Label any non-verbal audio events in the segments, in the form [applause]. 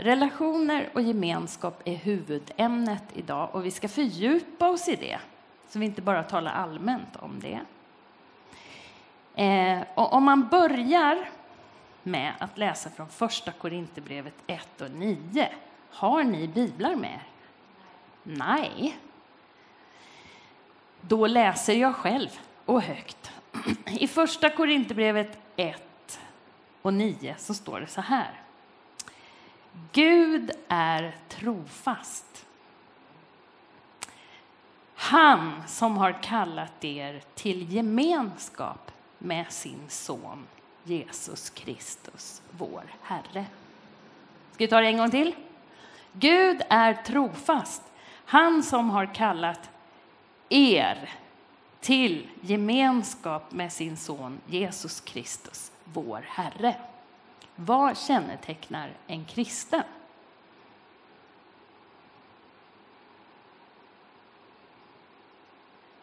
Relationer och gemenskap är huvudämnet idag och vi ska fördjupa oss i det, så vi inte bara talar allmänt om det. Eh, och om man börjar med att läsa från Första Korinthierbrevet 1 och 9. Har ni biblar med er? Nej. Då läser jag själv och högt. [clears throat] I Första Korinthierbrevet 1 och 9 så står det så här. Gud är trofast. Han som har kallat er till gemenskap med sin son Jesus Kristus, vår Herre. Ska vi ta det en gång till? Gud är trofast, han som har kallat er till gemenskap med sin son Jesus Kristus, vår Herre. Vad kännetecknar en kristen?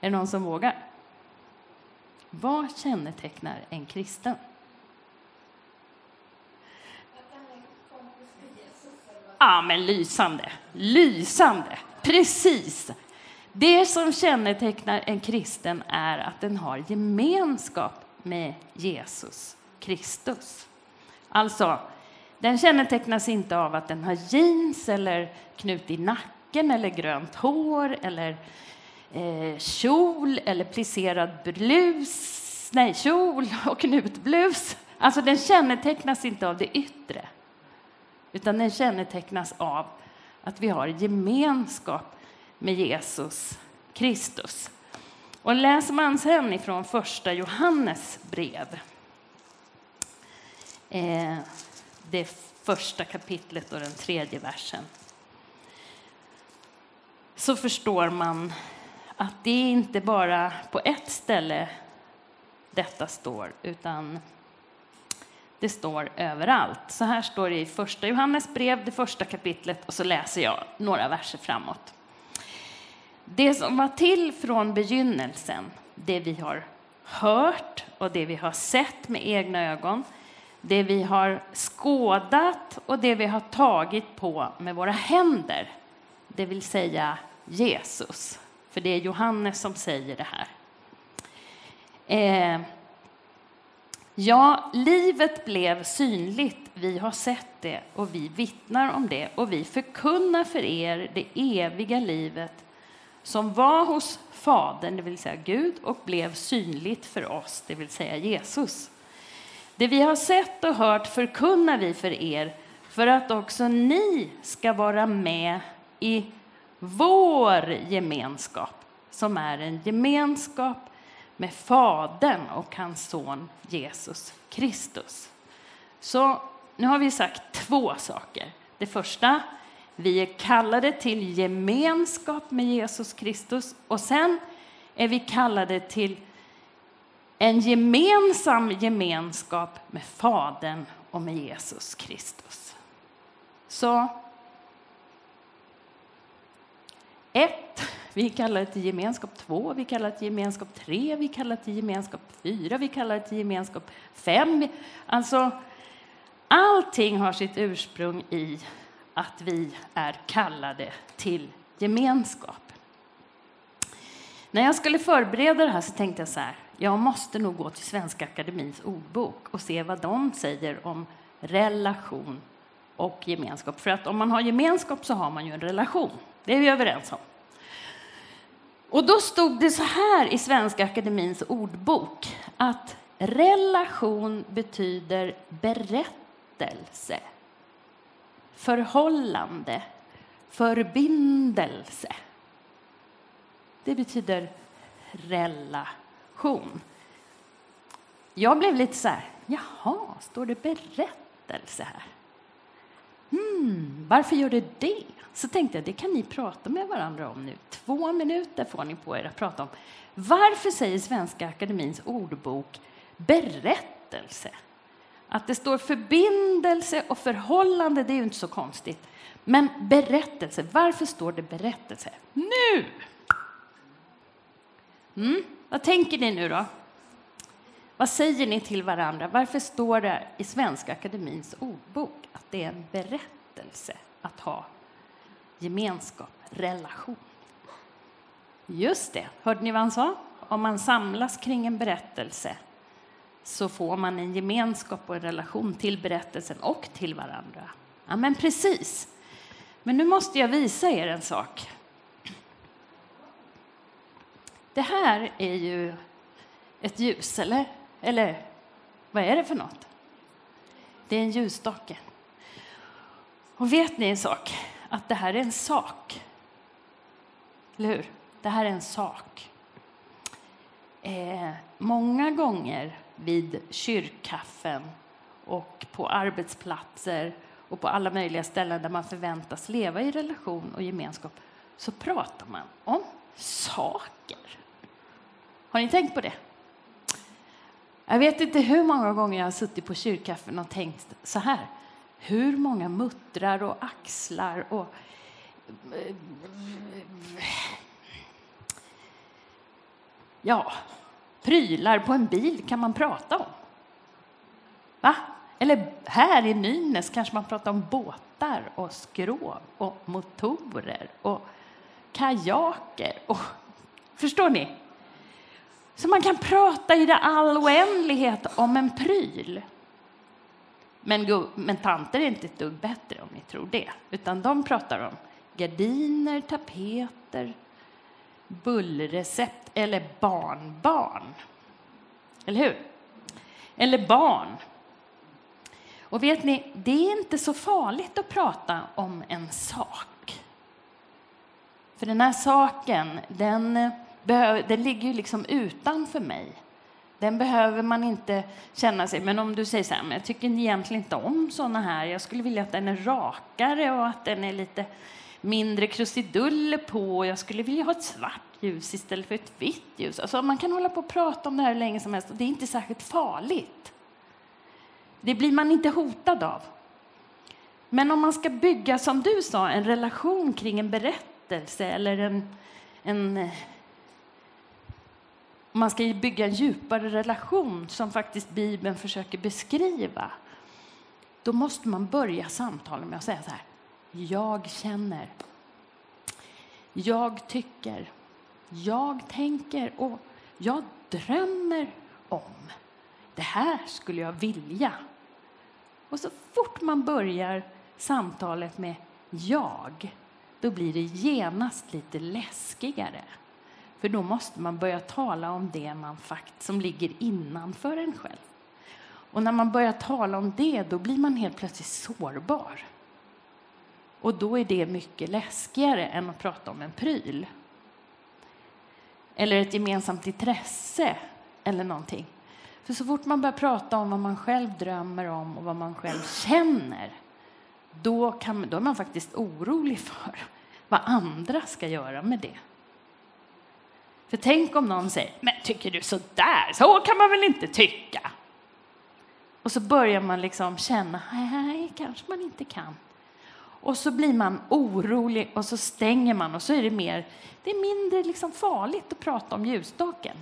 Är det någon som vågar? Vad kännetecknar en kristen? Ja, men lysande. Lysande. Precis. Det som kännetecknar en kristen är att den har gemenskap med Jesus Kristus. Alltså, den kännetecknas inte av att den har jeans eller knut i nacken eller grönt hår eller eh, kjol eller plisserad blus, nej, kjol och knutblus. Alltså, den kännetecknas inte av det yttre utan den kännetecknas av att vi har gemenskap med Jesus Kristus. Och läser man sen ifrån första Johannes brev, eh, det första kapitlet och den tredje versen, så förstår man att det är inte bara på ett ställe detta står, utan det står överallt. Så här står det i första Johannes brev, det första kapitlet, och så läser jag några verser framåt. Det som var till från begynnelsen, det vi har hört och det vi har sett med egna ögon, det vi har skådat och det vi har tagit på med våra händer, det vill säga Jesus. För det är Johannes som säger det här. Eh, Ja, livet blev synligt, vi har sett det och vi vittnar om det och vi förkunnar för er det eviga livet som var hos Fadern, det vill säga Gud, och blev synligt för oss, det vill säga Jesus. Det vi har sett och hört förkunnar vi för er för att också ni ska vara med i vår gemenskap, som är en gemenskap med Fadern och hans son Jesus Kristus. Så nu har vi sagt två saker. Det första, vi är kallade till gemenskap med Jesus Kristus och sen är vi kallade till en gemensam gemenskap med Fadern och med Jesus Kristus. Så ett, vi kallar det till gemenskap två, vi kallar det till gemenskap tre, vi kallar det till gemenskap fyra, vi kallar det till gemenskap fem. Alltså, allting har sitt ursprung i att vi är kallade till gemenskap. När jag skulle förbereda det här så tänkte jag så här, jag måste nog gå till Svenska Akademins ordbok och se vad de säger om relation och gemenskap. För att om man har gemenskap så har man ju en relation. Det är vi överens om. Och då stod det så här i Svenska Akademins ordbok att relation betyder berättelse, förhållande, förbindelse. Det betyder relation. Jag blev lite så här, jaha, står det berättelse här? Hmm, varför gör det det? Så tänkte jag, det kan ni prata med varandra om nu. Två minuter får ni på er att prata om. Varför säger Svenska Akademins ordbok berättelse? Att det står förbindelse och förhållande, det är ju inte så konstigt. Men berättelse, varför står det berättelse? Nu! Mm, vad tänker ni nu då? Vad säger ni till varandra? Varför står det i Svenska Akademins ordbok att det är en berättelse? att ha gemenskap, relation. Just det, hörde ni vad han sa? Om man samlas kring en berättelse så får man en gemenskap och en relation till berättelsen och till varandra. Ja, men precis. Men nu måste jag visa er en sak. Det här är ju ett ljus, eller? Eller vad är det för något? Det är en ljusstake. Och vet ni en sak? Att det här är en sak. Eller hur? Det här är en sak. Eh, många gånger vid kyrkkaffen och på arbetsplatser och på alla möjliga ställen där man förväntas leva i relation och gemenskap så pratar man om saker. Har ni tänkt på det? Jag vet inte hur många gånger jag har suttit på kyrkkaffen och tänkt så här. Hur många muttrar och axlar och ja, prylar på en bil kan man prata om? Va? Eller här i Nynäs kanske man pratar om båtar och skrov och motorer och kajaker. Och, förstår ni? Så man kan prata i det all oändlighet om en pryl. Men, men tanter är inte ett dugg bättre om ni tror det. Utan de pratar om gardiner, tapeter, bullrecept eller barnbarn. Eller hur? Eller barn. Och vet ni, det är inte så farligt att prata om en sak. För den här saken, den, den ligger ju liksom utanför mig. Den behöver man inte känna sig... Men om du säger så här, men jag tycker egentligen inte om såna här. Jag skulle vilja att den är rakare och att den är lite mindre krusiduller på. Jag skulle vilja ha ett svart ljus istället för ett vitt ljus. Alltså man kan hålla på och prata om det här hur länge som helst och det är inte särskilt farligt. Det blir man inte hotad av. Men om man ska bygga, som du sa, en relation kring en berättelse eller en, en man ska bygga en djupare relation som faktiskt Bibeln försöker beskriva, då måste man börja samtalet med att säga så här. Jag känner. Jag tycker. Jag tänker och jag drömmer om. Det här skulle jag vilja. Och så fort man börjar samtalet med jag, då blir det genast lite läskigare. För då måste man börja tala om det man fakt som ligger innanför en själv. Och när man börjar tala om det, då blir man helt plötsligt sårbar. Och då är det mycket läskigare än att prata om en pryl. Eller ett gemensamt intresse eller någonting. För så fort man börjar prata om vad man själv drömmer om och vad man själv känner, då, kan, då är man faktiskt orolig för vad andra ska göra med det. För tänk om någon säger, men tycker du så där? Så kan man väl inte tycka? Och så börjar man liksom känna, nej, kanske man inte kan. Och så blir man orolig och så stänger man och så är det mer, det är mindre liksom farligt att prata om ljusstaken.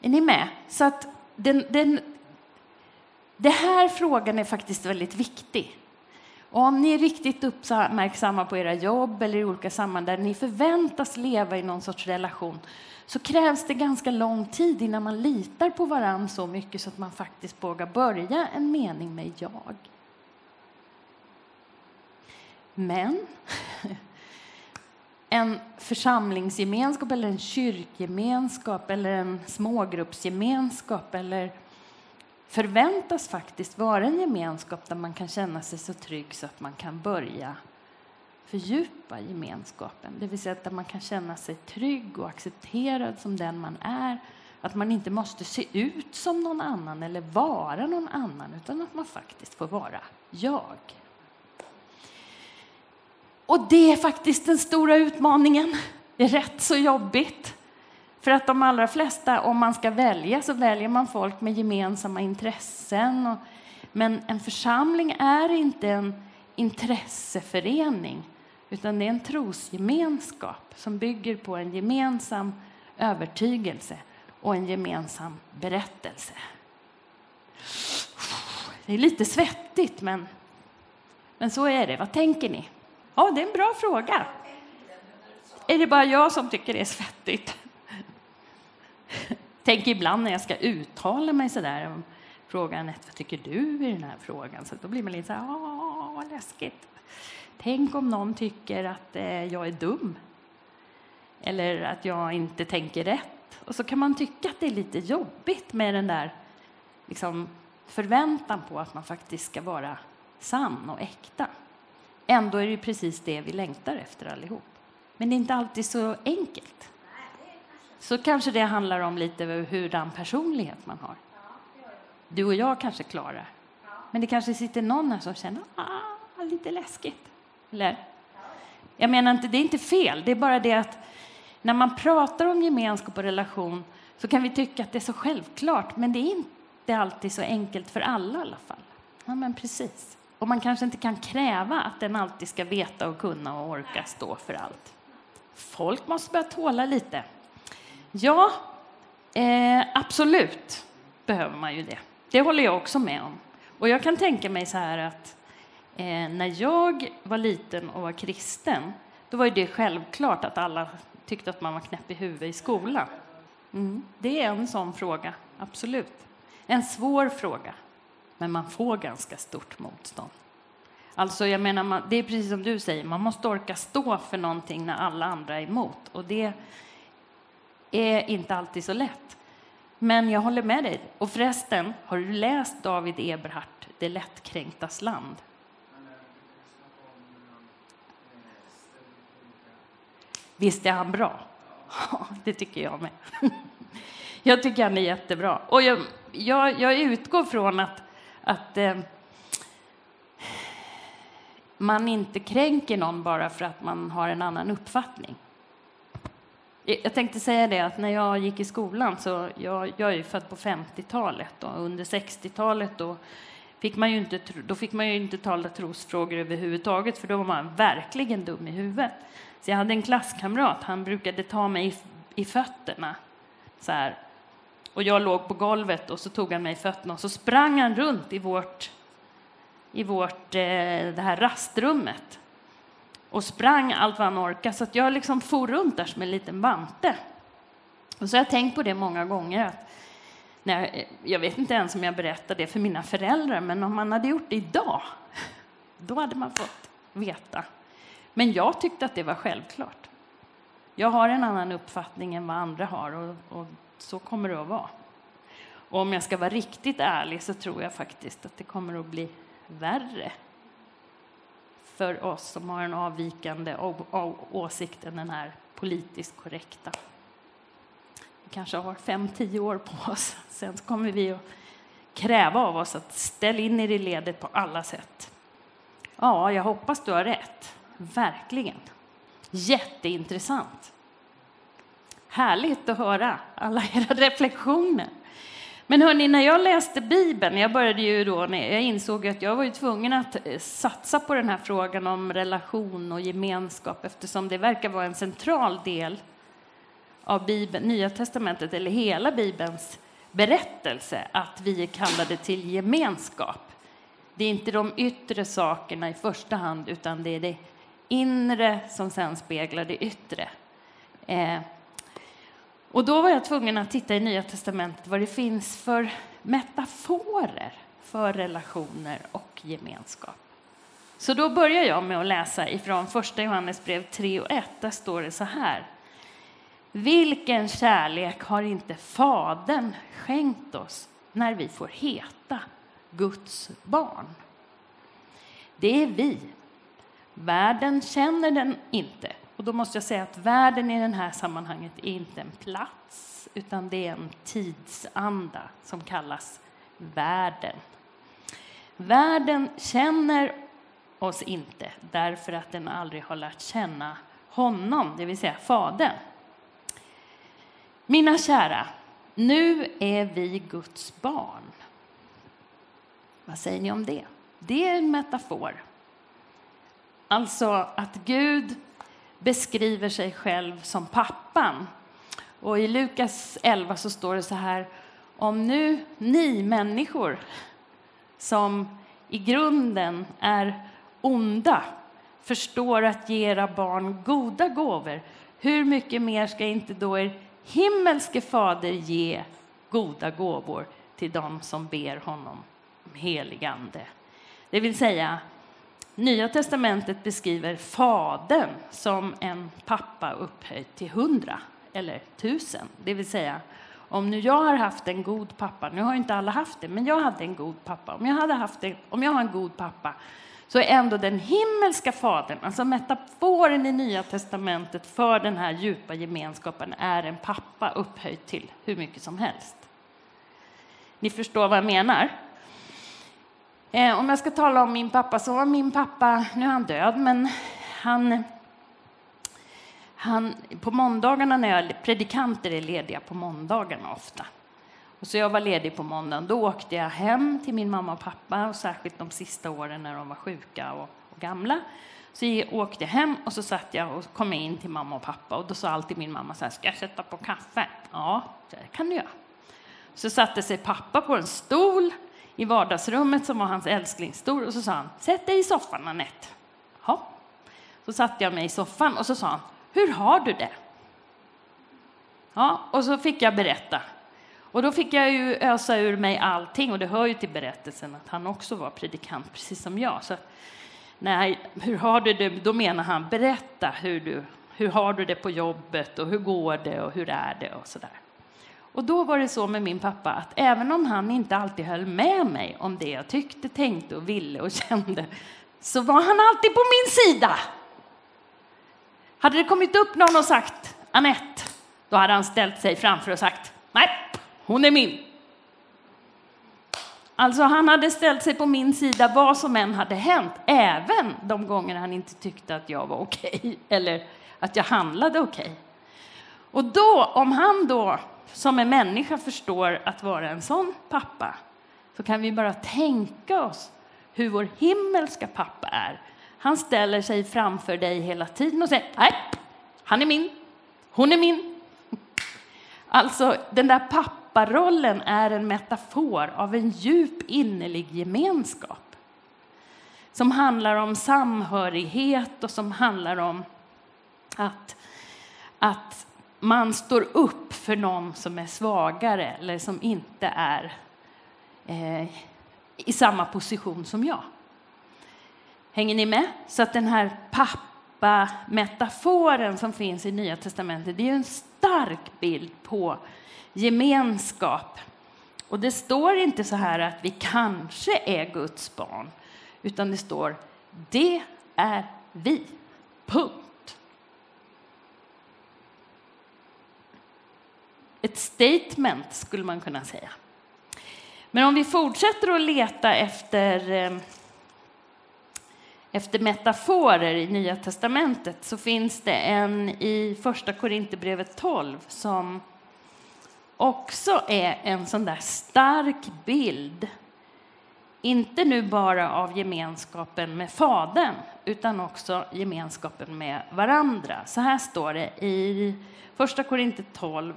Är ni med? Så att den, den, den här frågan är faktiskt väldigt viktig. Och om ni är riktigt uppmärksamma på era jobb eller i olika sammanhang där ni förväntas leva i någon sorts relation så krävs det ganska lång tid innan man litar på varann så mycket så att man faktiskt vågar börja en mening med jag. Men [laughs] en församlingsgemenskap eller en kyrkgemenskap eller en smågruppsgemenskap eller förväntas faktiskt vara en gemenskap där man kan känna sig så trygg så att man kan börja fördjupa gemenskapen. Det vill säga att man kan känna sig trygg och accepterad som den man är. Att man inte måste se ut som någon annan eller vara någon annan utan att man faktiskt får vara jag. Och det är faktiskt den stora utmaningen. Det är rätt så jobbigt. För att de allra flesta, om man ska välja, så väljer man folk med gemensamma intressen. Och, men en församling är inte en intresseförening, utan det är en trosgemenskap som bygger på en gemensam övertygelse och en gemensam berättelse. Det är lite svettigt, men Men så är det. Vad tänker ni? Ja, det är en bra fråga. Är det bara jag som tycker det är svettigt? Tänk ibland när jag ska uttala mig så där om frågan vad tycker du i den här frågan? Så då blir man lite så här, åh, vad läskigt. Tänk om någon tycker att eh, jag är dum. Eller att jag inte tänker rätt. Och så kan man tycka att det är lite jobbigt med den där liksom, förväntan på att man faktiskt ska vara sann och äkta. Ändå är det precis det vi längtar efter allihop. Men det är inte alltid så enkelt. Så kanske det handlar om lite hurdan personlighet man har. Du och jag kanske klarar. Men det kanske sitter någon här som känner ah, lite läskigt. Eller? Jag menar inte, det är inte fel, det är bara det att när man pratar om gemenskap och relation så kan vi tycka att det är så självklart, men det är inte alltid så enkelt för alla i alla fall. Ja, men precis. Och man kanske inte kan kräva att den alltid ska veta och kunna och orka stå för allt. Folk måste börja tåla lite. Ja, eh, absolut behöver man ju det. Det håller jag också med om. Och jag kan tänka mig så här att eh, när jag var liten och var kristen, då var det självklart att alla tyckte att man var knäpp i huvudet i skolan. Mm, det är en sån fråga, absolut. En svår fråga, men man får ganska stort motstånd. Alltså, jag menar, det är precis som du säger, man måste orka stå för någonting när alla andra är emot. Och det är inte alltid så lätt. Men jag håller med dig. Och förresten, har du läst David Eberhardt, Det lättkränktas land? Visst är han bra? Ja, det tycker jag med. [laughs] Jag tycker han är jättebra. Och jag, jag, jag utgår från att, att eh, man inte kränker någon bara för att man har en annan uppfattning. Jag tänkte säga det att när jag gick i skolan, så jag, jag är ju född på 50-talet och under 60-talet då fick man ju inte, då fick man ju inte tala trosfrågor överhuvudtaget för då var man verkligen dum i huvudet. Så jag hade en klasskamrat, han brukade ta mig i, i fötterna så här. Och jag låg på golvet och så tog han mig i fötterna och så sprang han runt i vårt, i vårt eh, det här rastrummet och sprang allt vad han orkade. Så att jag liksom for runt där som en liten vante. Och så har jag tänkt på det många gånger. Att när jag, jag vet inte ens om jag berättade det för mina föräldrar, men om man hade gjort det idag, då hade man fått veta. Men jag tyckte att det var självklart. Jag har en annan uppfattning än vad andra har och, och så kommer det att vara. Och om jag ska vara riktigt ärlig så tror jag faktiskt att det kommer att bli värre för oss som har en avvikande åsikt än den här politiskt korrekta. Vi kanske har fem, tio år på oss. Sen kommer vi att kräva av oss att ställa in er i ledet på alla sätt. Ja, jag hoppas du har rätt. Verkligen. Jätteintressant. Härligt att höra alla era [laughs] reflektioner. Men hörni, när jag läste Bibeln, jag började ju då, jag insåg att jag var ju tvungen att eh, satsa på den här frågan om relation och gemenskap eftersom det verkar vara en central del av Bibeln, Nya testamentet, eller hela Bibelns berättelse, att vi är kallade till gemenskap. Det är inte de yttre sakerna i första hand, utan det är det inre som sen speglar det yttre. Eh, och då var jag tvungen att titta i Nya testamentet vad det finns för metaforer för relationer och gemenskap. Så då börjar jag med att läsa ifrån första Johannesbrev 3 och 1. Där står det så här. Vilken kärlek har inte Fadern skänkt oss när vi får heta Guds barn? Det är vi. Världen känner den inte, och då måste jag säga att världen i det här sammanhanget är inte en plats, utan det är en tidsanda som kallas världen. Världen känner oss inte därför att den aldrig har lärt känna honom, det vill säga Fadern. Mina kära, nu är vi Guds barn. Vad säger ni om det? Det är en metafor. Alltså att Gud beskriver sig själv som pappan. Och i Lukas 11 så står det så här, om nu ni människor som i grunden är onda förstår att ge era barn goda gåvor, hur mycket mer ska inte då er himmelske fader ge goda gåvor till dem som ber honom om helig ande? Det vill säga, Nya testamentet beskriver Fadern som en pappa upphöjd till hundra eller tusen. Det vill säga, om nu jag har haft en god pappa, nu har inte alla haft det, men jag hade en god pappa. Om jag, hade haft en, om jag har en god pappa så är ändå den himmelska Fadern, alltså metaforen i Nya testamentet för den här djupa gemenskapen, är en pappa upphöjd till hur mycket som helst. Ni förstår vad jag menar? Eh, om jag ska tala om min pappa så var min pappa, nu är han död, men han, han på måndagarna när jag, predikanter är lediga på måndagarna ofta. Och så jag var ledig på måndagen, då åkte jag hem till min mamma och pappa, och särskilt de sista åren när de var sjuka och, och gamla. Så jag åkte hem och så satt jag och kom in till mamma och pappa och då sa alltid min mamma så här, ska jag sätta på kaffe? Ja, det kan du göra. Så satte sig pappa på en stol i vardagsrummet som var hans älsklingsstol och så sa han, sätt dig i soffan Anette. Ja. Så satte jag mig i soffan och så sa han, hur har du det? Ja, och så fick jag berätta. Och då fick jag ju ösa ur mig allting och det hör ju till berättelsen att han också var predikant precis som jag. Så nej, hur har du det? Då menar han, berätta hur du, hur har du det på jobbet och hur går det och hur är det och så där. Och då var det så med min pappa att även om han inte alltid höll med mig om det jag tyckte, tänkte och ville och [laughs] kände så var han alltid på min sida. Hade det kommit upp någon och sagt Annette, då hade han ställt sig framför och sagt nej, hon är min. Alltså han hade ställt sig på min sida vad som än hade hänt, även de gånger han inte tyckte att jag var okej okay, [laughs] eller att jag handlade okej. Okay. Och då, om han då som en människa förstår att vara en sån pappa så kan vi bara tänka oss hur vår himmelska pappa är. Han ställer sig framför dig hela tiden och säger nej, han är min, hon är min. Alltså, den där papparollen är en metafor av en djup innerlig gemenskap som handlar om samhörighet och som handlar om att, att man står upp för någon som är svagare eller som inte är eh, i samma position som jag. Hänger ni med? Så att den här pappa-metaforen som finns i Nya testamentet, det är en stark bild på gemenskap. Och det står inte så här att vi kanske är Guds barn, utan det står det är vi. Punkt. Ett statement, skulle man kunna säga. Men om vi fortsätter att leta efter, eh, efter metaforer i Nya testamentet så finns det en i Första Korinthierbrevet 12 som också är en sån där stark bild inte nu bara av gemenskapen med Fadern utan också gemenskapen med varandra. Så här står det i Första Korinther 12,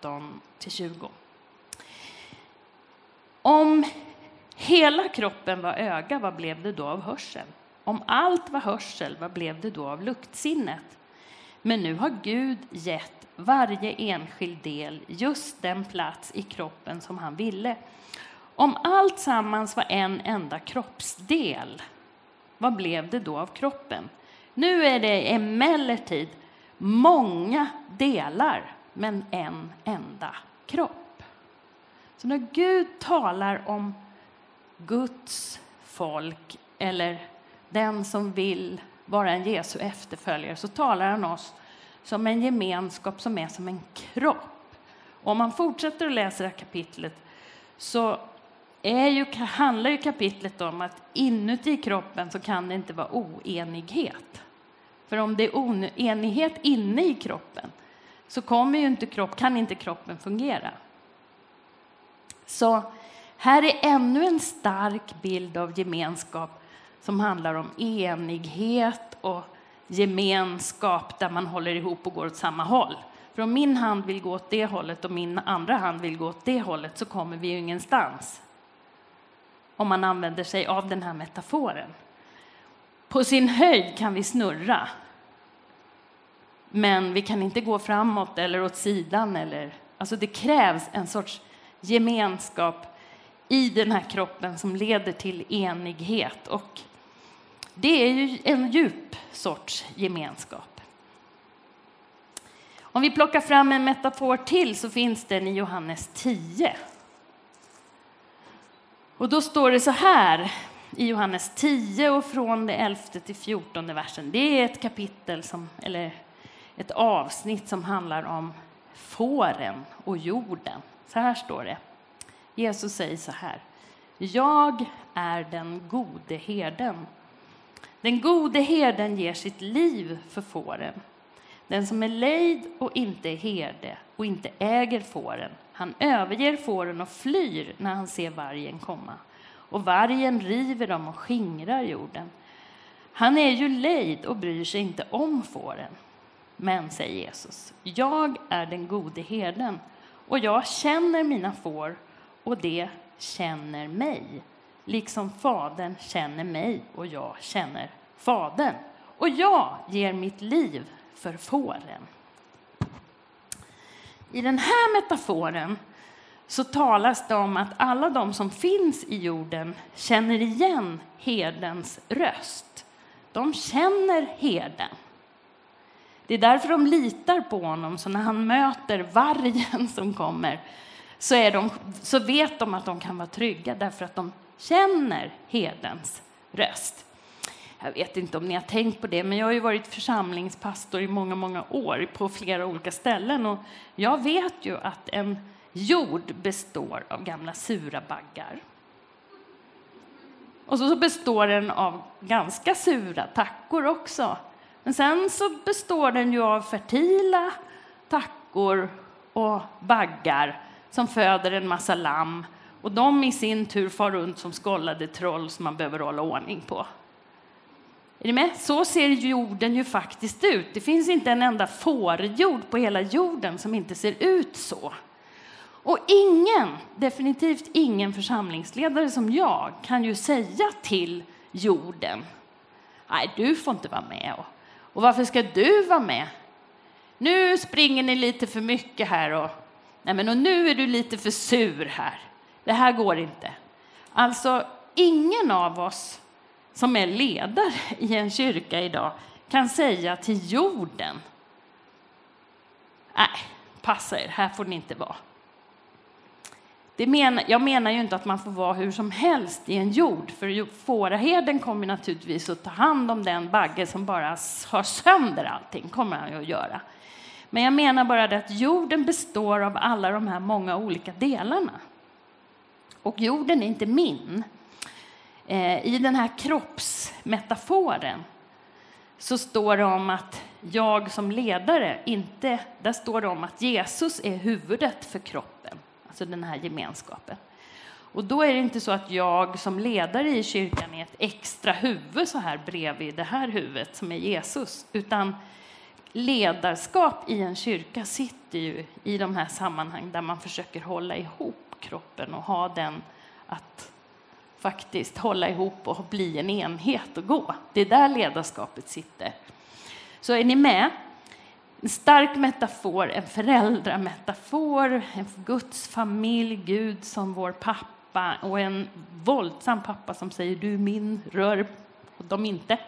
17-20. Om hela kroppen var öga, vad blev det då av hörseln? Om allt var hörsel, vad blev det då av luktsinnet? Men nu har Gud gett varje enskild del just den plats i kroppen som han ville. Om allt sammans var en enda kroppsdel, vad blev det då av kroppen? Nu är det emellertid många delar, men en enda kropp. Så när Gud talar om Guds folk eller den som vill vara en Jesu efterföljare så talar han oss som en gemenskap som är som en kropp. Och om man fortsätter att läsa det här kapitlet så är ju, handlar ju kapitlet om att inuti kroppen så kan det inte vara oenighet. För om det är oenighet inne i kroppen så kommer ju inte kropp, kan inte kroppen fungera. Så här är ännu en stark bild av gemenskap som handlar om enighet och gemenskap där man håller ihop och går åt samma håll. För om min hand vill gå åt det hållet och min andra hand vill gå åt det hållet så kommer vi ju ingenstans. Om man använder sig av den här metaforen. På sin höjd kan vi snurra. Men vi kan inte gå framåt eller åt sidan. Eller, alltså det krävs en sorts gemenskap i den här kroppen som leder till enighet. Och det är ju en djup sorts gemenskap. Om vi plockar fram en metafor till så finns den i Johannes 10. Och då står det så här i Johannes 10 och från det 11 till 14 versen. Det är ett kapitel, som, eller ett avsnitt som handlar om fåren och jorden. Så här står det. Jesus säger så här. Jag är den gode herden. Den gode herden ger sitt liv för fåren. Den som är lejd och inte är herde och inte äger fåren, han överger fåren och flyr när han ser vargen komma. Och vargen river dem och skingrar jorden. Han är ju lejd och bryr sig inte om fåren. Men, säger Jesus, jag är den gode herden och jag känner mina får och det känner mig, liksom Fadern känner mig och jag känner Fadern. Och jag ger mitt liv för fåren. I den här metaforen så talas det om att alla de som finns i jorden känner igen herdens röst. De känner herden. Det är därför de litar på honom, så när han möter vargen som kommer så, är de, så vet de att de kan vara trygga därför att de känner herdens röst. Jag vet inte om ni har tänkt på det, men jag har ju varit församlingspastor i många, många år på flera olika ställen och jag vet ju att en jord består av gamla sura baggar. Och så består den av ganska sura tackor också. Men sen så består den ju av fertila tackor och baggar som föder en massa lamm och de i sin tur far runt som skållade troll som man behöver hålla ordning på. Är ni med? Så ser jorden ju faktiskt ut. Det finns inte en enda fårjord på hela jorden som inte ser ut så. Och ingen, definitivt ingen församlingsledare som jag kan ju säga till jorden, nej, du får inte vara med. Och, och varför ska du vara med? Nu springer ni lite för mycket här och Nej, men och nu är du lite för sur här. Det här går inte. Alltså, ingen av oss som är ledare i en kyrka idag kan säga till jorden Nej, passa er, här får ni inte vara. Det men, jag menar ju inte att man får vara hur som helst i en jord, för fåraherden kommer naturligtvis att ta hand om den bagge som bara har sönder allting, kommer han ju att göra. Men jag menar bara det att jorden består av alla de här många olika delarna. Och jorden är inte min. Eh, I den här kroppsmetaforen så står det om att jag som ledare inte... Där står det om att Jesus är huvudet för kroppen, alltså den här gemenskapen. Och då är det inte så att jag som ledare i kyrkan är ett extra huvud så här bredvid det här huvudet som är Jesus, utan ledarskap i en kyrka sitter ju i de här sammanhang där man försöker hålla ihop kroppen och ha den att faktiskt hålla ihop och bli en enhet och gå. Det är där ledarskapet sitter. Så är ni med? En stark metafor, en föräldrametafor, en Guds familj, Gud som vår pappa och en våldsam pappa som säger du är min, rör dem inte.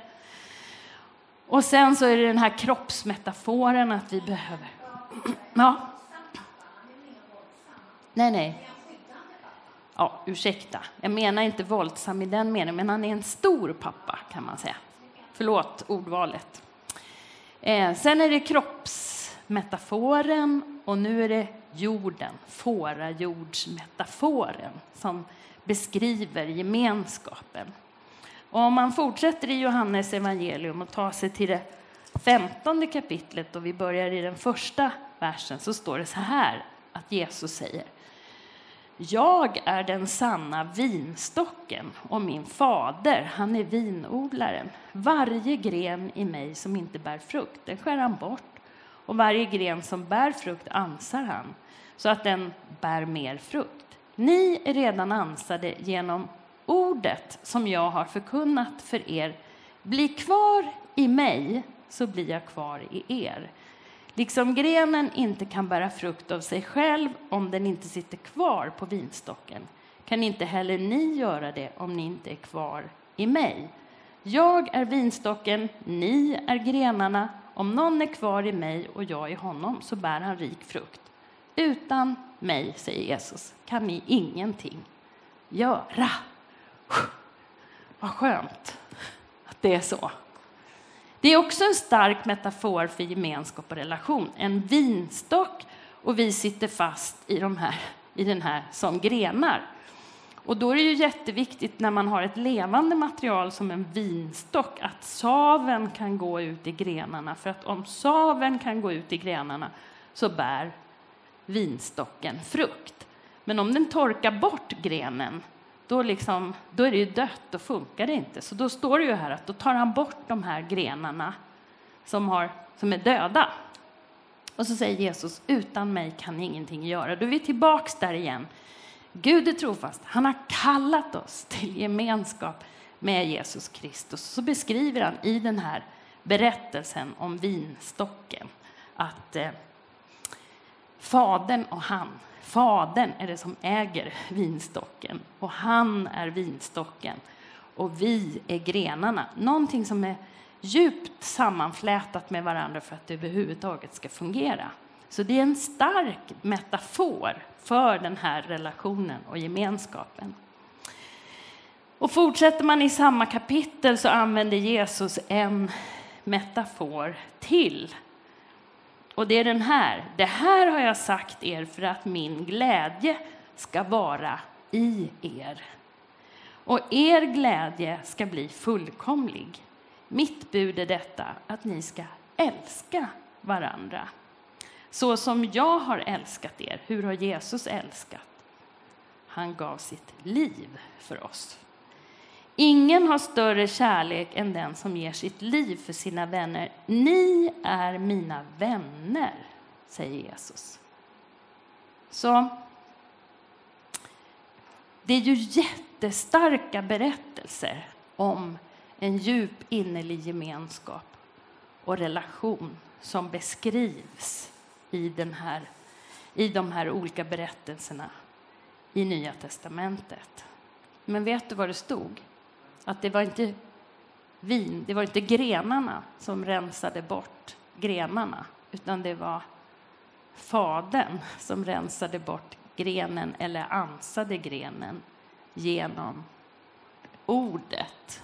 Och sen så är det den här kroppsmetaforen att vi behöver... Ja. Nej, nej. Ja, ursäkta. Jag menar inte våldsam i den meningen, men han är en stor pappa kan man säga. Förlåt ordvalet. Eh, sen är det kroppsmetaforen och nu är det jorden, fårajordsmetaforen som beskriver gemenskapen. Och om man fortsätter i Johannes evangelium och tar sig till det femtonde kapitlet och vi börjar i den första versen så står det så här att Jesus säger jag är den sanna vinstocken och min fader, han är vinodlaren. Varje gren i mig som inte bär frukt, den skär han bort och varje gren som bär frukt ansar han så att den bär mer frukt. Ni är redan ansade genom ordet som jag har förkunnat för er Bli kvar i mig, så blir jag kvar i er. Liksom grenen inte kan bära frukt av sig själv om den inte sitter kvar på vinstocken kan inte heller ni göra det om ni inte är kvar i mig. Jag är vinstocken, ni är grenarna. Om någon är kvar i mig och jag i honom så bär han rik frukt. Utan mig, säger Jesus, kan ni ingenting göra. Vad skönt att det är så. Det är också en stark metafor för gemenskap och relation. En vinstock och vi sitter fast i, de här, i den här som grenar. Och då är det ju jätteviktigt när man har ett levande material som en vinstock att saven kan gå ut i grenarna. För att om saven kan gå ut i grenarna så bär vinstocken frukt. Men om den torkar bort grenen, då, liksom, då är det ju dött, då funkar det inte. Så då står det ju här att då tar han bort de här grenarna som, har, som är döda. Och så säger Jesus, utan mig kan ni ingenting göra. Då är vi tillbaks där igen. Gud är trofast. Han har kallat oss till gemenskap med Jesus Kristus. Så beskriver han i den här berättelsen om vinstocken att eh, Fadern och han, Fadern är det som äger vinstocken och han är vinstocken och vi är grenarna. Någonting som är djupt sammanflätat med varandra för att det överhuvudtaget ska fungera. Så det är en stark metafor för den här relationen och gemenskapen. Och fortsätter man i samma kapitel så använder Jesus en metafor till och det är den här. Det här har jag sagt er för att min glädje ska vara i er. Och er glädje ska bli fullkomlig. Mitt bud är detta, att ni ska älska varandra. Så som jag har älskat er, hur har Jesus älskat? Han gav sitt liv för oss. Ingen har större kärlek än den som ger sitt liv för sina vänner. Ni är mina vänner, säger Jesus. Så det är ju jättestarka berättelser om en djup innerlig gemenskap och relation som beskrivs i, den här, i de här olika berättelserna i Nya testamentet. Men vet du vad det stod? Att det var inte vin, det var inte grenarna som rensade bort grenarna, utan det var Fadern som rensade bort grenen eller ansade grenen genom ordet.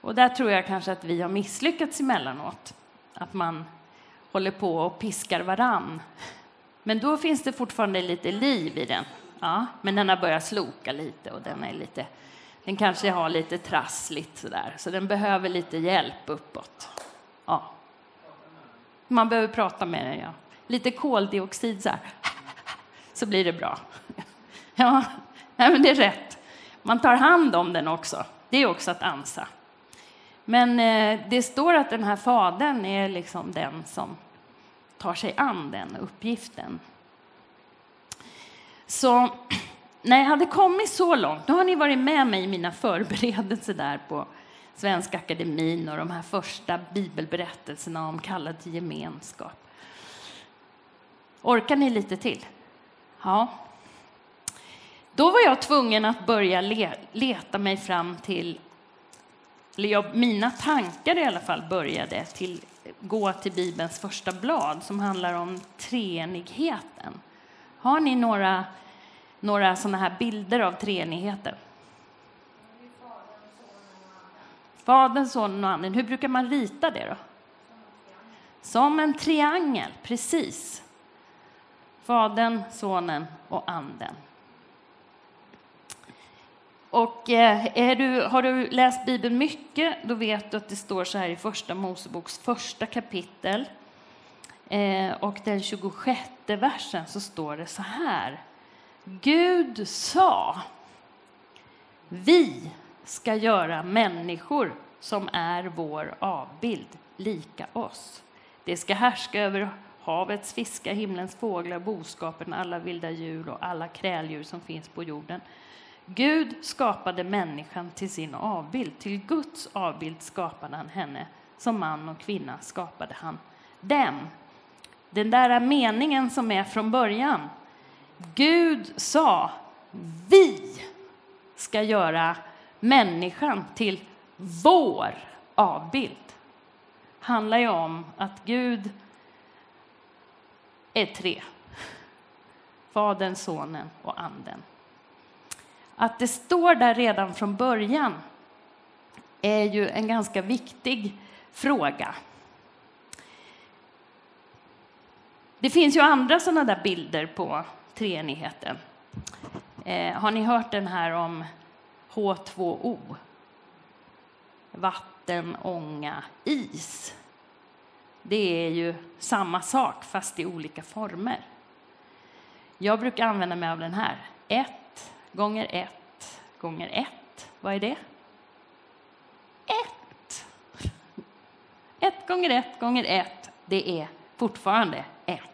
Och där tror jag kanske att vi har misslyckats emellanåt. Att man håller på och piskar varann. Men då finns det fortfarande lite liv i den. Ja, men den har börjat sloka lite och den är lite den kanske har lite trassligt sådär, så den behöver lite hjälp uppåt. Ja. Man behöver prata med den, ja. Lite koldioxid så här. [laughs] Så blir det bra. [laughs] Ja, men det är rätt. Man tar hand om den också. Det är också att ansa. Men eh, det står att den här fadern är liksom den som tar sig an den uppgiften. Så [clears throat] när jag hade kommit så långt, då har ni varit med mig i mina förberedelser där på Svenska Akademin och de här första bibelberättelserna om kallad till gemenskap. Orkar ni lite till? Ja. Då var jag tvungen att börja leta mig fram till, eller jag, mina tankar i alla fall började till, gå till Bibelns första blad som handlar om treenigheten. Har ni några några sådana här bilder av treenigheten? Fadern, Sonen och Anden. Hur brukar man rita det då? Som en triangel, precis. Fadern, Sonen och Anden. Och eh, du, har du läst Bibeln mycket, då vet du att det står så här i Första Moseboks första kapitel. Eh, och den 26 versen så står det så här. Gud sa, vi ska göra människor som är vår avbild, lika oss. Det ska härska över havets fiskar, himlens fåglar, boskapen, alla vilda djur och alla kräldjur som finns på jorden. Gud skapade människan till sin avbild. Till Guds avbild skapade han henne. Som man och kvinna skapade han dem. Den där meningen som är från början. Gud sa, vi ska göra människan till vår avbild. handlar ju om att Gud är tre. Fadern, Sonen och Anden. Att det står där redan från början är ju en ganska viktig fråga. Det finns ju andra sådana där bilder på treenigheten. Eh, har ni hört den här om H2O? Vatten, ånga, is. Det är ju samma sak, fast i olika former. Jag brukar använda mig av den här. 1 gånger 1 gånger 1. Vad är det? 1! 1 gånger 1 gånger 1, det är fortfarande ett.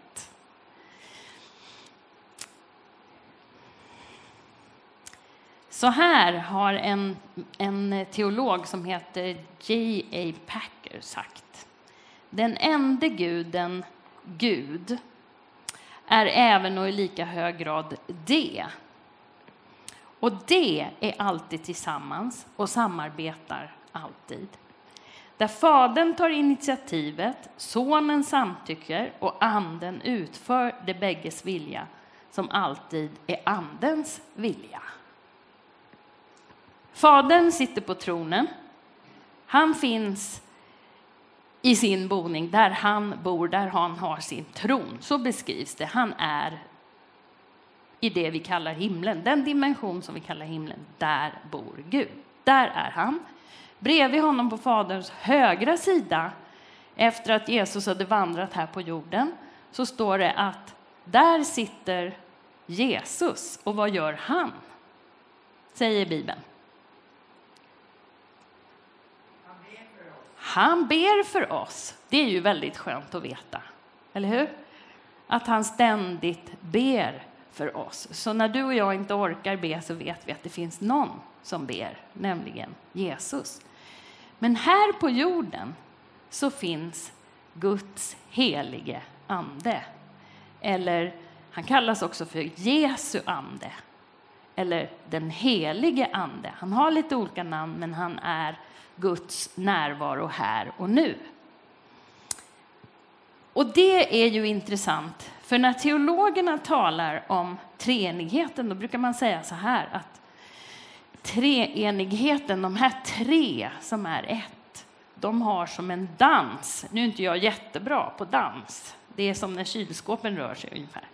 Så här har en, en teolog som heter J.A. Packer sagt. Den enda guden, Gud, är även och i lika hög grad det. Och det är alltid tillsammans och samarbetar alltid. Där Fadern tar initiativet, Sonen samtycker och Anden utför det bägges vilja som alltid är Andens vilja. Fadern sitter på tronen. Han finns i sin boning, där han bor, där han har sin tron. Så beskrivs det. Han är i det vi kallar himlen, den dimension som vi kallar himlen. Där bor Gud. Där är han. Bredvid honom på Faderns högra sida, efter att Jesus hade vandrat här på jorden, så står det att där sitter Jesus. Och vad gör han? Säger Bibeln. Han ber för oss. Det är ju väldigt skönt att veta, eller hur? Att han ständigt ber för oss. Så när du och jag inte orkar be så vet vi att det finns någon som ber, nämligen Jesus. Men här på jorden så finns Guds helige ande. Eller han kallas också för Jesu ande. Eller den helige ande. Han har lite olika namn, men han är Guds närvaro här och nu. Och det är ju intressant, för när teologerna talar om treenigheten, då brukar man säga så här att treenigheten, de här tre som är ett, de har som en dans. Nu är inte jag jättebra på dans. Det är som när kylskåpen rör sig ungefär.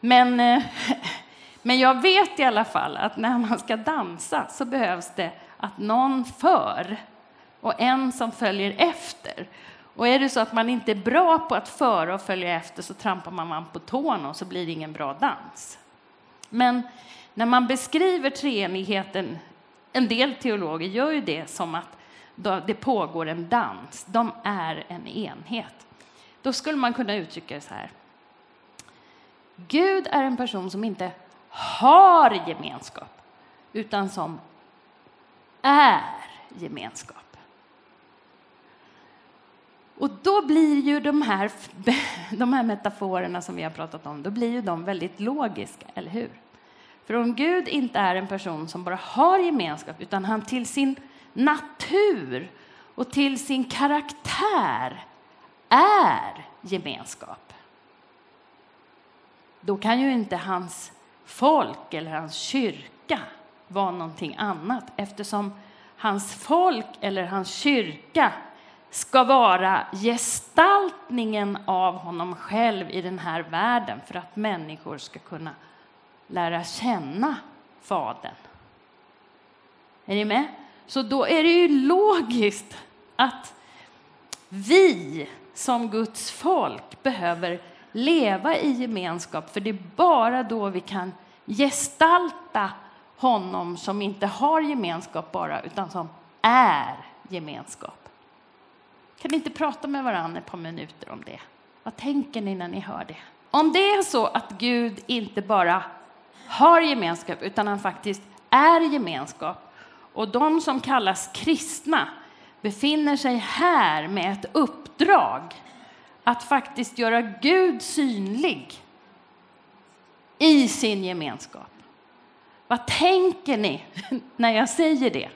Men, eh, [laughs] men jag vet i alla fall att när man ska dansa så behövs det att någon för och en som följer efter. Och är det så att man inte är bra på att föra och följa efter så trampar man på tårna och så blir det ingen bra dans. Men när man beskriver treenigheten, en del teologer gör ju det som att det pågår en dans, de är en enhet. Då skulle man kunna uttrycka det så här. Gud är en person som inte har gemenskap, utan som är gemenskap. Och då blir ju de här, [laughs] de här metaforerna som vi har pratat om, då blir ju de väldigt logiska, eller hur? För om Gud inte är en person som bara har gemenskap, utan han till sin natur och till sin karaktär är gemenskap. Då kan ju inte hans folk eller hans kyrka var någonting annat eftersom hans folk eller hans kyrka ska vara gestaltningen av honom själv i den här världen för att människor ska kunna lära känna Fadern. Är ni med? Så då är det ju logiskt att vi som Guds folk behöver leva i gemenskap, för det är bara då vi kan gestalta honom som inte har gemenskap bara, utan som är gemenskap. Kan ni inte prata med varandra ett par minuter om det? Vad tänker ni när ni hör det? Om det är så att Gud inte bara har gemenskap, utan han faktiskt är gemenskap. Och de som kallas kristna befinner sig här med ett uppdrag att faktiskt göra Gud synlig i sin gemenskap. Vad tänker ni när jag säger det?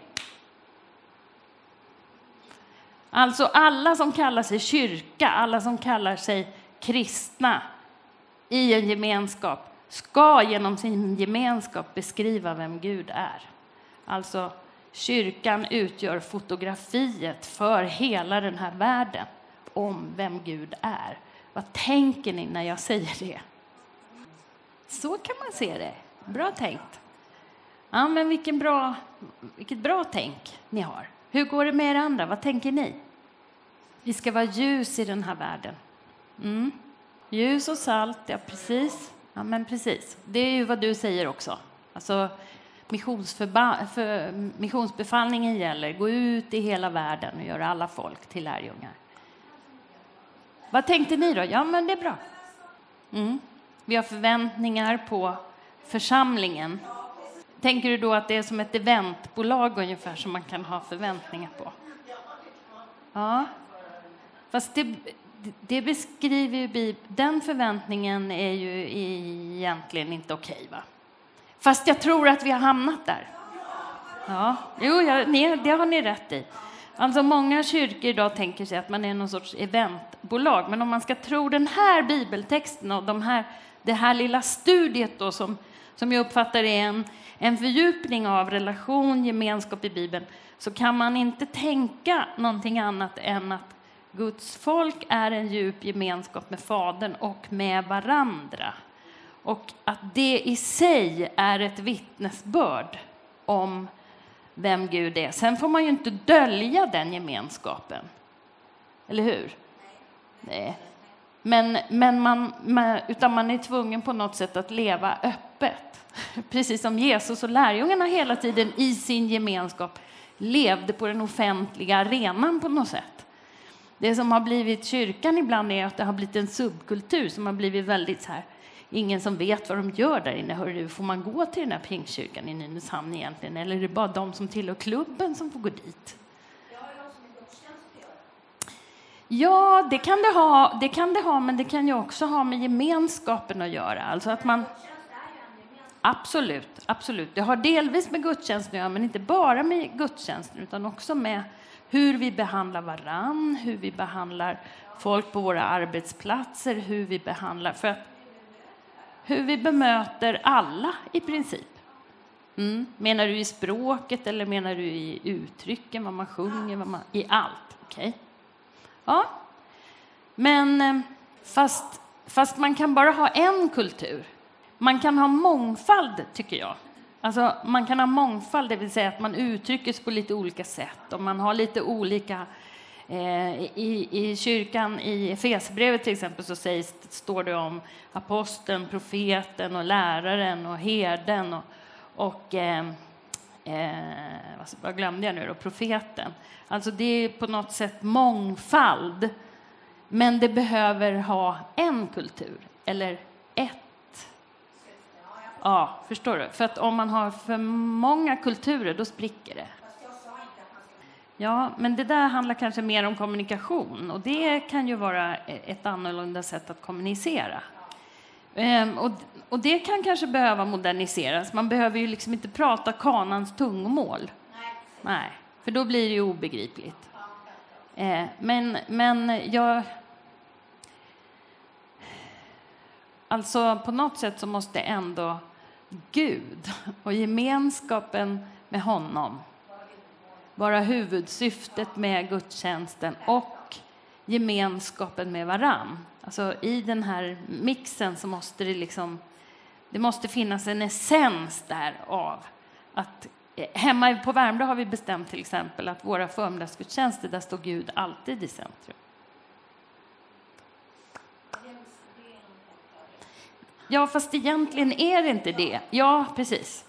Alltså alla som kallar sig kyrka, alla som kallar sig kristna i en gemenskap ska genom sin gemenskap beskriva vem Gud är. Alltså, kyrkan utgör fotografiet för hela den här världen om vem Gud är. Vad tänker ni när jag säger det? Så kan man se det. Bra tänkt. Ja, men vilken bra, vilket bra tänk ni har. Hur går det med er andra? Vad tänker ni? Vi ska vara ljus i den här världen. Mm. Ljus och salt, ja precis. Ja, men precis. Det är ju vad du säger också. Alltså, för, missionsbefallningen gäller, gå ut i hela världen och göra alla folk till lärjungar. Vad tänkte ni då? Ja, men det är bra. Mm. Vi har förväntningar på församlingen. Tänker du då att det är som ett eventbolag ungefär som man kan ha förväntningar på? Ja, fast det, det beskriver ju Bibeln. Den förväntningen är ju egentligen inte okej, va? Fast jag tror att vi har hamnat där. Ja, jo, ja, det har ni rätt i. Alltså många kyrkor idag tänker sig att man är någon sorts eventbolag, men om man ska tro den här bibeltexten och de här, det här lilla studiet då som, som jag uppfattar är en, en fördjupning av relation, gemenskap i Bibeln, så kan man inte tänka någonting annat än att Guds folk är en djup gemenskap med Fadern och med varandra. Och att det i sig är ett vittnesbörd om vem Gud är. Sen får man ju inte dölja den gemenskapen. Eller hur? Nej. Men, men man, man, utan man är tvungen på något sätt att leva öppet. Precis som Jesus och lärjungarna hela tiden i sin gemenskap levde på den offentliga arenan på något sätt. Det som har blivit kyrkan ibland är att det har blivit en subkultur som har blivit väldigt så här, ingen som vet vad de gör där inne. Hörru, får man gå till den här pingstkyrkan i Nynäshamn egentligen? Eller är det bara de som tillhör klubben som får gå dit? Ja, det kan det ha, det kan det ha, men det kan ju också ha med gemenskapen att göra. Alltså att man... Absolut, absolut. Det har delvis med gudstjänsten att göra, men inte bara med gudstjänsten, utan också med hur vi behandlar varann, hur vi behandlar folk på våra arbetsplatser, hur vi behandlar... För att, hur vi bemöter alla, i princip. Mm. Menar du i språket eller menar du i uttrycken, vad man sjunger, vad man, i allt? Okay. Ja. Men eh, fast, fast man kan bara ha en kultur. Man kan ha mångfald, tycker jag. Alltså, man kan ha mångfald, det vill säga att man uttrycker sig på lite olika sätt och man har lite olika eh, i, I kyrkan, i Efesierbrevet till exempel, så sägs, står det om aposteln, profeten och läraren och herden och, och eh, eh, vad glömde jag nu då? Profeten. Alltså det är på något sätt mångfald, men det behöver ha en kultur eller ett Ja, förstår du? För att om man har för många kulturer, då spricker det. Ja, men det där handlar kanske mer om kommunikation och det kan ju vara e- ett annorlunda sätt att kommunicera. Ehm, och, och det kan kanske behöva moderniseras. Man behöver ju liksom inte prata kanans tungomål. Nej, för då blir det ju obegripligt. Ehm, men, men jag... Alltså, på något sätt så måste ändå Gud och gemenskapen med honom vara huvudsyftet med gudstjänsten och gemenskapen med varann. Alltså I den här mixen så måste det liksom det måste finnas en essens där av att eh, Hemma på Värmdö har vi bestämt till exempel att våra förmiddagsgudstjänster, där står Gud alltid i centrum. Ja, fast egentligen är det inte det. Ja, precis.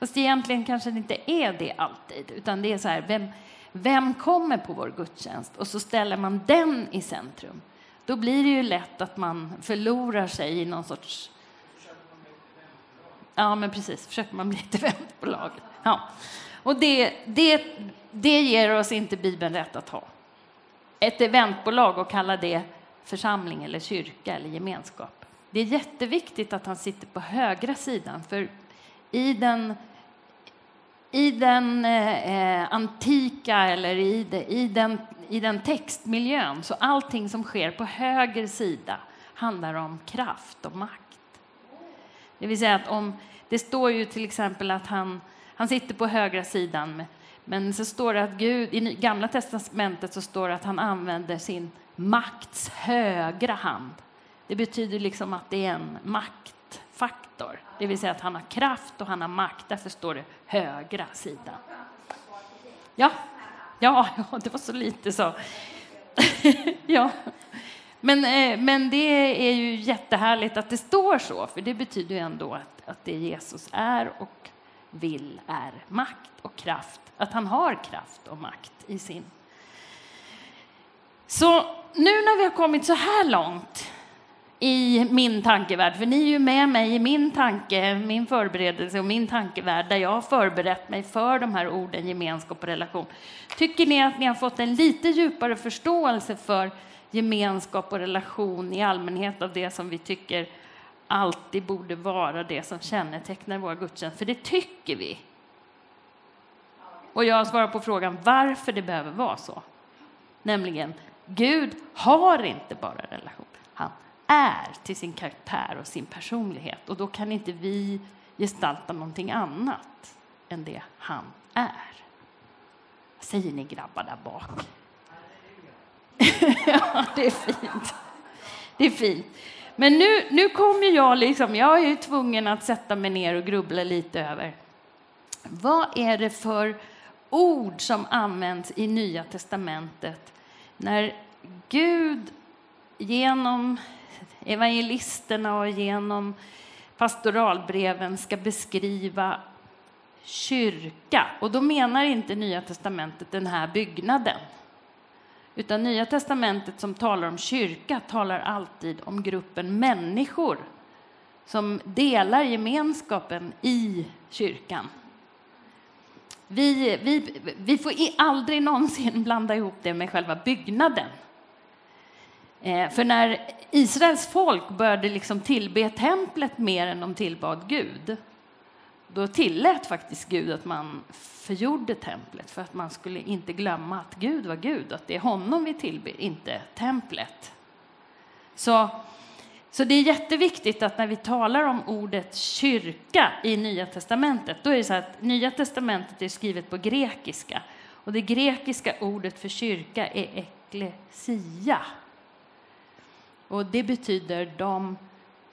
Fast egentligen kanske det inte är det alltid, utan det är så här, vem, vem kommer på vår gudstjänst? Och så ställer man den i centrum. Då blir det ju lätt att man förlorar sig i någon sorts... Ja, men precis. Försöker man bli ett eventbolag. Ja. Och det, det, det ger oss inte Bibeln rätt att ha. Ett eventbolag och kalla det församling eller kyrka eller gemenskap. Det är jätteviktigt att han sitter på högra sidan, för i den, i den eh, eh, antika eller i, de, i, den, i den textmiljön, så allting som sker på höger sida handlar om kraft och makt. Det vill säga att om, det står ju till exempel att han, han sitter på högra sidan, men så står det att Gud, i Gamla testamentet så står det att han använder sin makts högra hand. Det betyder liksom att det är en maktfaktor, det vill säga att han har kraft och han har makt. Därför står det högra sidan. Ja, ja, [laughs] ja det var så lite så. [laughs] ja. Men, eh, men det är ju jättehärligt att det står så, för det betyder ju ändå att, att det Jesus är och vill är makt och kraft, att han har kraft och makt i sin. Så nu när vi har kommit så här långt i min tankevärld, för ni är ju med mig i min tanke, min förberedelse och min tankevärld där jag har förberett mig för de här orden gemenskap och relation. Tycker ni att ni har fått en lite djupare förståelse för gemenskap och relation i allmänhet av det som vi tycker alltid borde vara det som kännetecknar våra gudstjänster, för det tycker vi. Och jag svarar på frågan varför det behöver vara så. Nämligen, Gud har inte bara relation. Han är till sin karaktär och sin personlighet. Och då kan inte vi gestalta någonting annat än det han är. Vad säger ni grabbar där bak? [laughs] ja, det är fint. Det är fint. Men nu, nu kommer jag liksom, jag är ju tvungen att sätta mig ner och grubbla lite över vad är det för ord som används i Nya testamentet när Gud genom evangelisterna och genom pastoralbreven ska beskriva kyrka. Och då menar inte Nya testamentet den här byggnaden. Utan Nya testamentet som talar om kyrka talar alltid om gruppen människor som delar gemenskapen i kyrkan. Vi, vi, vi får aldrig någonsin [laughs] blanda ihop det med själva byggnaden. Eh, för när Israels folk började liksom tillbe templet mer än de tillbad Gud, då tillät faktiskt Gud att man förgjorde templet för att man skulle inte glömma att Gud var Gud, att det är honom vi tillber, inte templet. Så, så det är jätteviktigt att när vi talar om ordet kyrka i Nya testamentet, då är det så att Nya testamentet är skrivet på grekiska och det grekiska ordet för kyrka är eklesia. Och det betyder de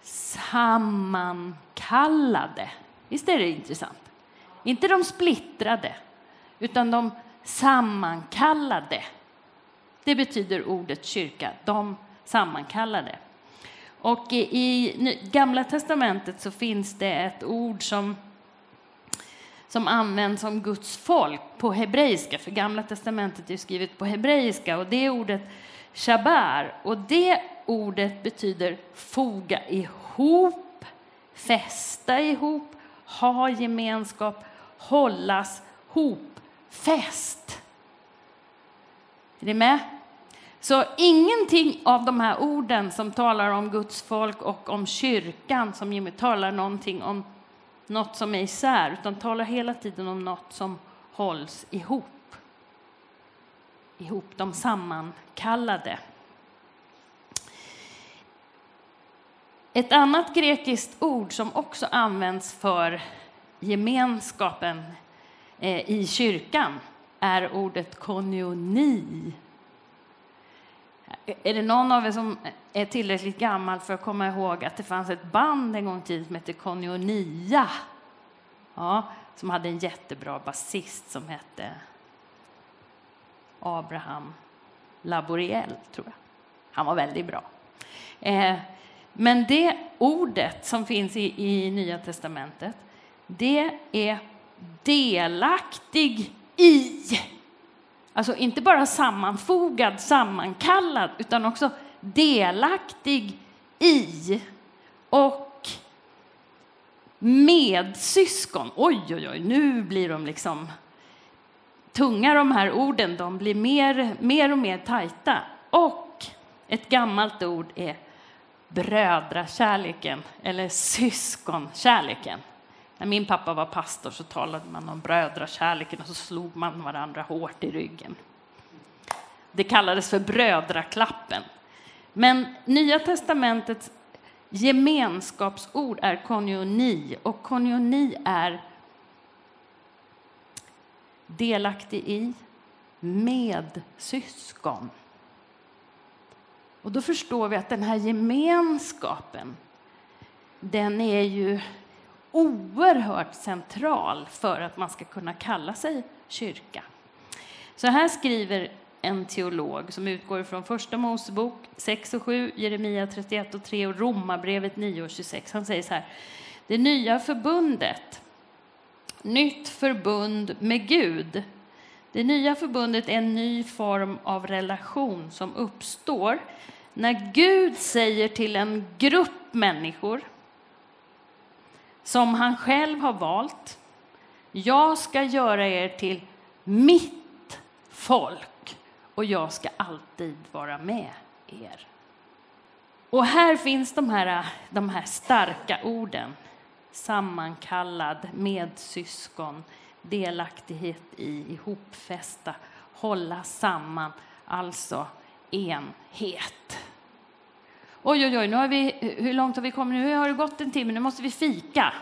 sammankallade. Visst är det intressant? Inte de splittrade, utan de sammankallade. Det betyder ordet kyrka, de sammankallade. Och i Gamla testamentet så finns det ett ord som, som används om Guds folk på hebreiska, för Gamla testamentet är skrivet på hebreiska, och det är ordet shabar. Och det ordet betyder foga ihop, fästa ihop, ha gemenskap, hållas hopfäst. Är ni med? Så ingenting av de här orden som talar om Guds folk och om kyrkan som talar någonting om något som är isär, utan talar hela tiden om något som hålls ihop. Ihop, de sammankallade. Ett annat grekiskt ord som också används för gemenskapen eh, i kyrkan är ordet konioni. Är det någon av er som är tillräckligt gammal för att komma ihåg att det fanns ett band en gång i tiden som hette Konionia? Ja, som hade en jättebra basist som hette Abraham Laboriel, tror jag. Han var väldigt bra. Eh, men det ordet som finns i, i Nya testamentet, det är delaktig i. Alltså inte bara sammanfogad, sammankallad, utan också delaktig i. Och medsyskon. Oj, oj, oj, nu blir de liksom tunga de här orden. De blir mer, mer och mer tajta. Och ett gammalt ord är brödrakärleken eller syskonkärleken. När min pappa var pastor så talade man om brödrakärleken och så slog man varandra hårt i ryggen. Det kallades för brödraklappen. Men Nya testamentets gemenskapsord är konjoni och konjoni är delaktig i, medsyskon. Och då förstår vi att den här gemenskapen, den är ju oerhört central för att man ska kunna kalla sig kyrka. Så här skriver en teolog som utgår från Första Mosebok 6 och 7, Jeremia 31 och 3 och Romarbrevet 9 och 26. Han säger så här. Det nya förbundet, nytt förbund med Gud. Det nya förbundet är en ny form av relation som uppstår när Gud säger till en grupp människor som han själv har valt. Jag ska göra er till mitt folk och jag ska alltid vara med er. Och här finns de här, de här starka orden. Sammankallad, medsyskon, delaktighet i, ihopfästa, hålla samman, alltså enhet. Oj, oj, oj, nu har vi, hur långt har vi kommit? Nu har det gått en timme, nu måste vi fika.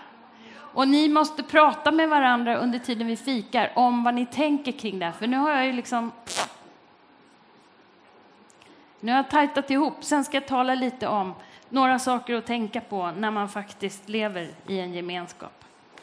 Och ni måste prata med varandra under tiden vi fikar om vad ni tänker kring det här. För nu har jag ju liksom... Nu har jag tajtat ihop. Sen ska jag tala lite om några saker att tänka på när man faktiskt lever i en gemenskap.